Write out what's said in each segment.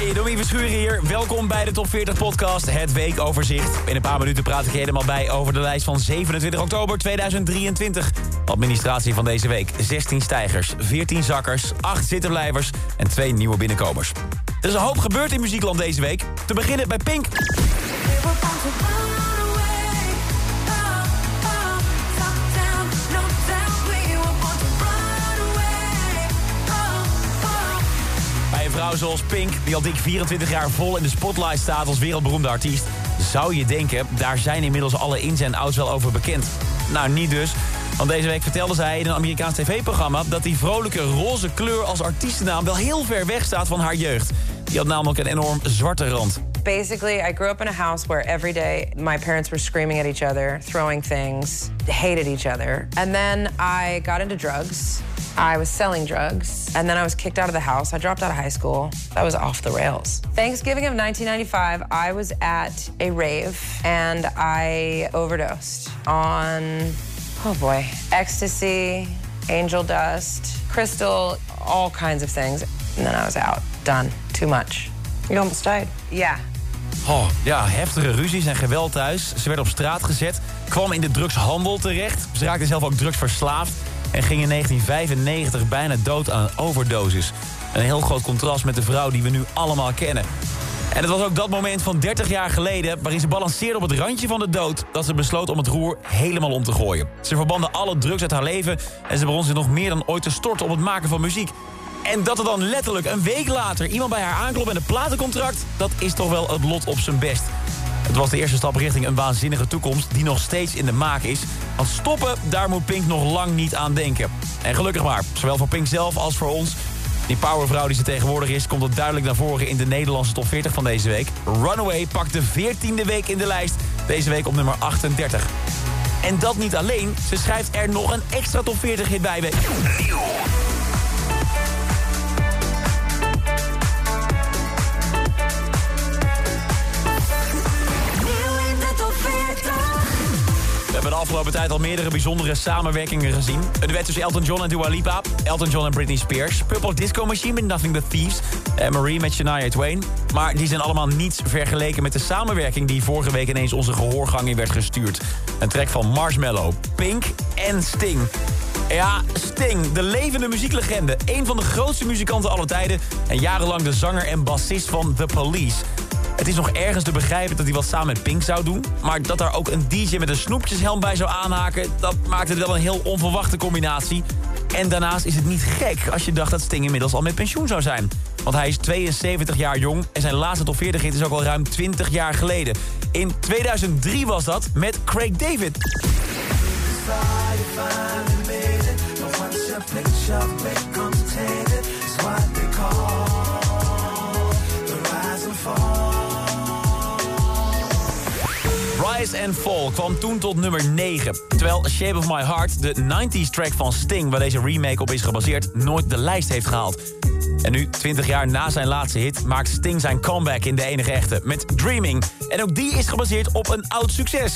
Hey, Domien Verschuren hier. Welkom bij de Top 40 podcast, het weekoverzicht. In een paar minuten praat ik je helemaal bij over de lijst van 27 oktober 2023. Administratie van deze week. 16 stijgers, 14 zakkers, 8 zittenblijvers en 2 nieuwe binnenkomers. Er is een hoop gebeurd in muziekland deze week. Te beginnen bij Pink. Vrouw zoals Pink, die al dik 24 jaar vol in de spotlight staat als wereldberoemde artiest... zou je denken, daar zijn inmiddels alle ins en outs wel over bekend. Nou, niet dus. Want deze week vertelde zij in een Amerikaans tv-programma... dat die vrolijke roze kleur als artiestennaam wel heel ver weg staat van haar jeugd. Die had namelijk een enorm zwarte rand. Basically, I grew up in a house where every day my parents were screaming at each other, throwing things, hated each other. And then I got into drugs. I was selling drugs. And then I was kicked out of the house. I dropped out of high school. I was off the rails. Thanksgiving of 1995, I was at a rave and I overdosed on, oh boy, ecstasy, angel dust, crystal, all kinds of things. And then I was out. Done. Too much. You almost died. Yeah. Oh, ja, heftige ruzies en geweld thuis. Ze werd op straat gezet, kwam in de drugshandel terecht. Ze raakte zelf ook drugsverslaafd en ging in 1995 bijna dood aan een overdosis. Een heel groot contrast met de vrouw die we nu allemaal kennen. En het was ook dat moment van 30 jaar geleden... waarin ze balanceerde op het randje van de dood... dat ze besloot om het roer helemaal om te gooien. Ze verbanden alle drugs uit haar leven... en ze begon zich nog meer dan ooit te storten op het maken van muziek. En dat er dan letterlijk een week later iemand bij haar aanklopt met een platencontract... dat is toch wel het lot op zijn best. Het was de eerste stap richting een waanzinnige toekomst die nog steeds in de maak is. Want stoppen, daar moet Pink nog lang niet aan denken. En gelukkig maar, zowel voor Pink zelf als voor ons. Die powervrouw die ze tegenwoordig is, komt het duidelijk naar voren in de Nederlandse top 40 van deze week. Runaway pakt de 14e week in de lijst, deze week op nummer 38. En dat niet alleen, ze schrijft er nog een extra top 40 hit bij. We afgelopen tijd al meerdere bijzondere samenwerkingen gezien. Een duet tussen Elton John en Dua Lipa. Elton John en Britney Spears. Purple Disco Machine met Nothing But Thieves. En Marie met Shania Twain. Maar die zijn allemaal niets vergeleken met de samenwerking... die vorige week ineens onze gehoorgang in werd gestuurd. Een track van Marshmello, Pink en Sting. Ja, Sting, de levende muzieklegende. Een van de grootste muzikanten aller tijden... en jarenlang de zanger en bassist van The Police... Het is nog ergens te begrijpen dat hij wat samen met Pink zou doen. Maar dat daar ook een DJ met een snoepjeshelm bij zou aanhaken... dat maakt het wel een heel onverwachte combinatie. En daarnaast is het niet gek als je dacht dat Sting inmiddels al met pensioen zou zijn. Want hij is 72 jaar jong en zijn laatste top 40 hit is ook al ruim 20 jaar geleden. In 2003 was dat met Craig David. Rise and Fall kwam toen tot nummer 9. Terwijl Shape of My Heart, de 90s track van Sting... waar deze remake op is gebaseerd, nooit de lijst heeft gehaald. En nu, 20 jaar na zijn laatste hit, maakt Sting zijn comeback in de enige echte... met Dreaming. En ook die is gebaseerd op een oud succes.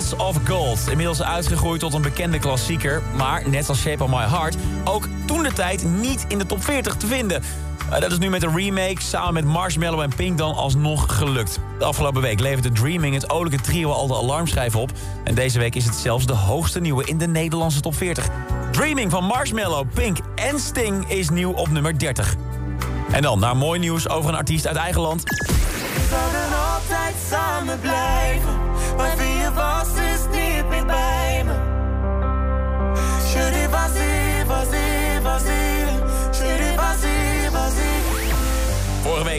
Fields of Gold. Inmiddels uitgegroeid tot een bekende klassieker. Maar net als Shape of My Heart ook toen de tijd niet in de top 40 te vinden. Uh, dat is nu met de remake samen met Marshmallow en Pink dan alsnog gelukt. De afgelopen week leverde Dreaming het olijke trio al de alarmschijf op. En deze week is het zelfs de hoogste nieuwe in de Nederlandse top 40. Dreaming van Marshmallow, Pink en Sting is nieuw op nummer 30. En dan naar mooi nieuws over een artiest uit eigen land. We zouden altijd samen blijven.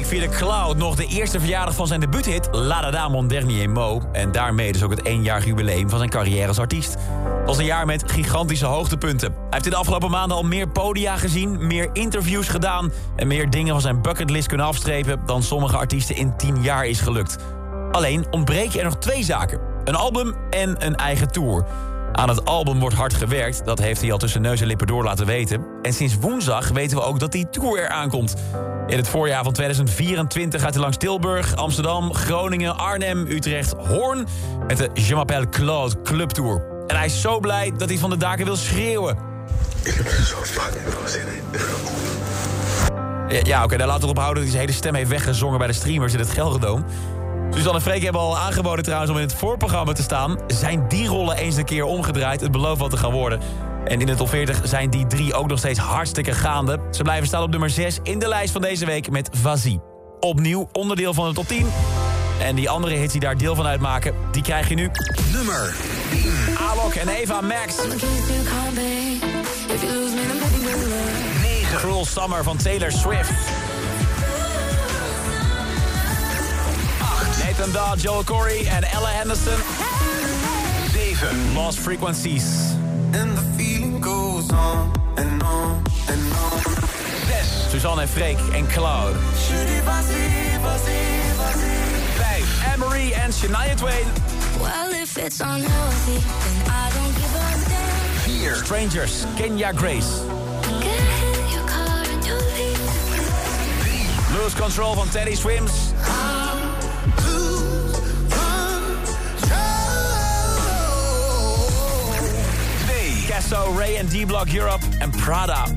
Week week vierde Cloud nog de eerste verjaardag van zijn debuuthit La Da Da Mon Dernier Mot. En daarmee dus ook het éénjarig jubileum van zijn carrière als artiest. Het was een jaar met gigantische hoogtepunten. Hij heeft in de afgelopen maanden al meer podia gezien, meer interviews gedaan... en meer dingen van zijn bucketlist kunnen afstrepen... dan sommige artiesten in tien jaar is gelukt. Alleen ontbreken er nog twee zaken. Een album en een eigen tour. Aan het album wordt hard gewerkt, dat heeft hij al tussen neus en lippen door laten weten. En sinds woensdag weten we ook dat die tour eraan komt. In het voorjaar van 2024 gaat hij langs Tilburg, Amsterdam, Groningen, Arnhem, Utrecht, Hoorn... met de Je m'appelle Claude Club Tour. En hij is zo blij dat hij van de daken wil schreeuwen. Ik heb er zo fucking veel zin in. Ja, ja oké, daar laten we op houden dat hij zijn hele stem heeft weggezongen... bij de streamers in het Gelredome. Suzanne en Freek hebben al aangeboden trouwens om in het voorprogramma te staan. Zijn die rollen eens een keer omgedraaid? Het belooft wat te gaan worden. En in de top 40 zijn die drie ook nog steeds hartstikke gaande. Ze blijven staan op nummer 6 in de lijst van deze week met Vazie. Opnieuw onderdeel van de top 10. En die andere hits die daar deel van uitmaken, die krijg je nu. Nummer Alok en Eva Max. 9. Cruel Summer van Taylor Swift. Nathan Daw, Joel Corey en Ella Henderson. 7. Lost Frequencies. And the feeling goes on and on and on. 6. Suzanne en Freek en Cloud. Jullie was hier, was hier, was 5. Anne-Marie en Shania Twain. Well, if it's unhealthy, then I don't give a damn. 4. Strangers, Kenya Grace. Get in your car and you'll leave. Lose Control van Teddy Swims. Ray en D-Block Europe en Prada. 1.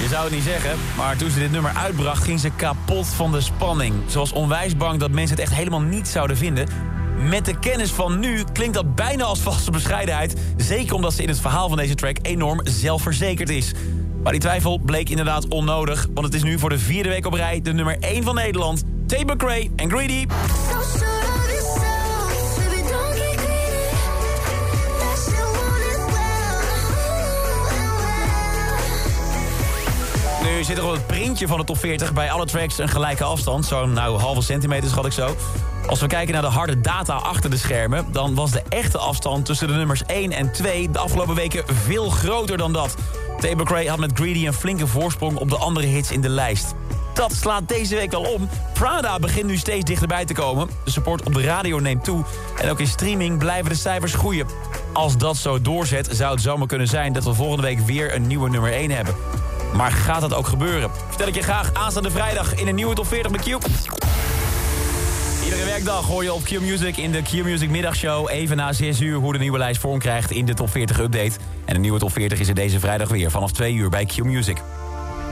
Je zou het niet zeggen, maar toen ze dit nummer uitbracht... ging ze kapot van de spanning. Ze was onwijs bang dat mensen het echt helemaal niet zouden vinden. Met de kennis van nu klinkt dat bijna als valse bescheidenheid. Zeker omdat ze in het verhaal van deze track enorm zelfverzekerd is. Maar die twijfel bleek inderdaad onnodig... want het is nu voor de vierde week op rij de nummer 1 van Nederland... Tabor Cray en Greedy. Nu zit er op het printje van de top 40 bij alle tracks een gelijke afstand. Zo'n nou, halve centimeter schat ik zo. Als we kijken naar de harde data achter de schermen... dan was de echte afstand tussen de nummers 1 en 2 de afgelopen weken veel groter dan dat. Tabor Cray had met Greedy een flinke voorsprong op de andere hits in de lijst. Dat slaat deze week wel om. Prada begint nu steeds dichterbij te komen. De support op de radio neemt toe. En ook in streaming blijven de cijfers groeien. Als dat zo doorzet, zou het zomaar kunnen zijn... dat we volgende week weer een nieuwe nummer 1 hebben. Maar gaat dat ook gebeuren? Vertel ik je graag aanstaande vrijdag in een nieuwe top 40 met Cube. Iedere werkdag hoor je op Q-Music in de Q-Music middagshow... even na 6 uur hoe de nieuwe lijst vorm krijgt in de top 40 update. En de nieuwe top 40 is er deze vrijdag weer vanaf 2 uur bij Q-Music.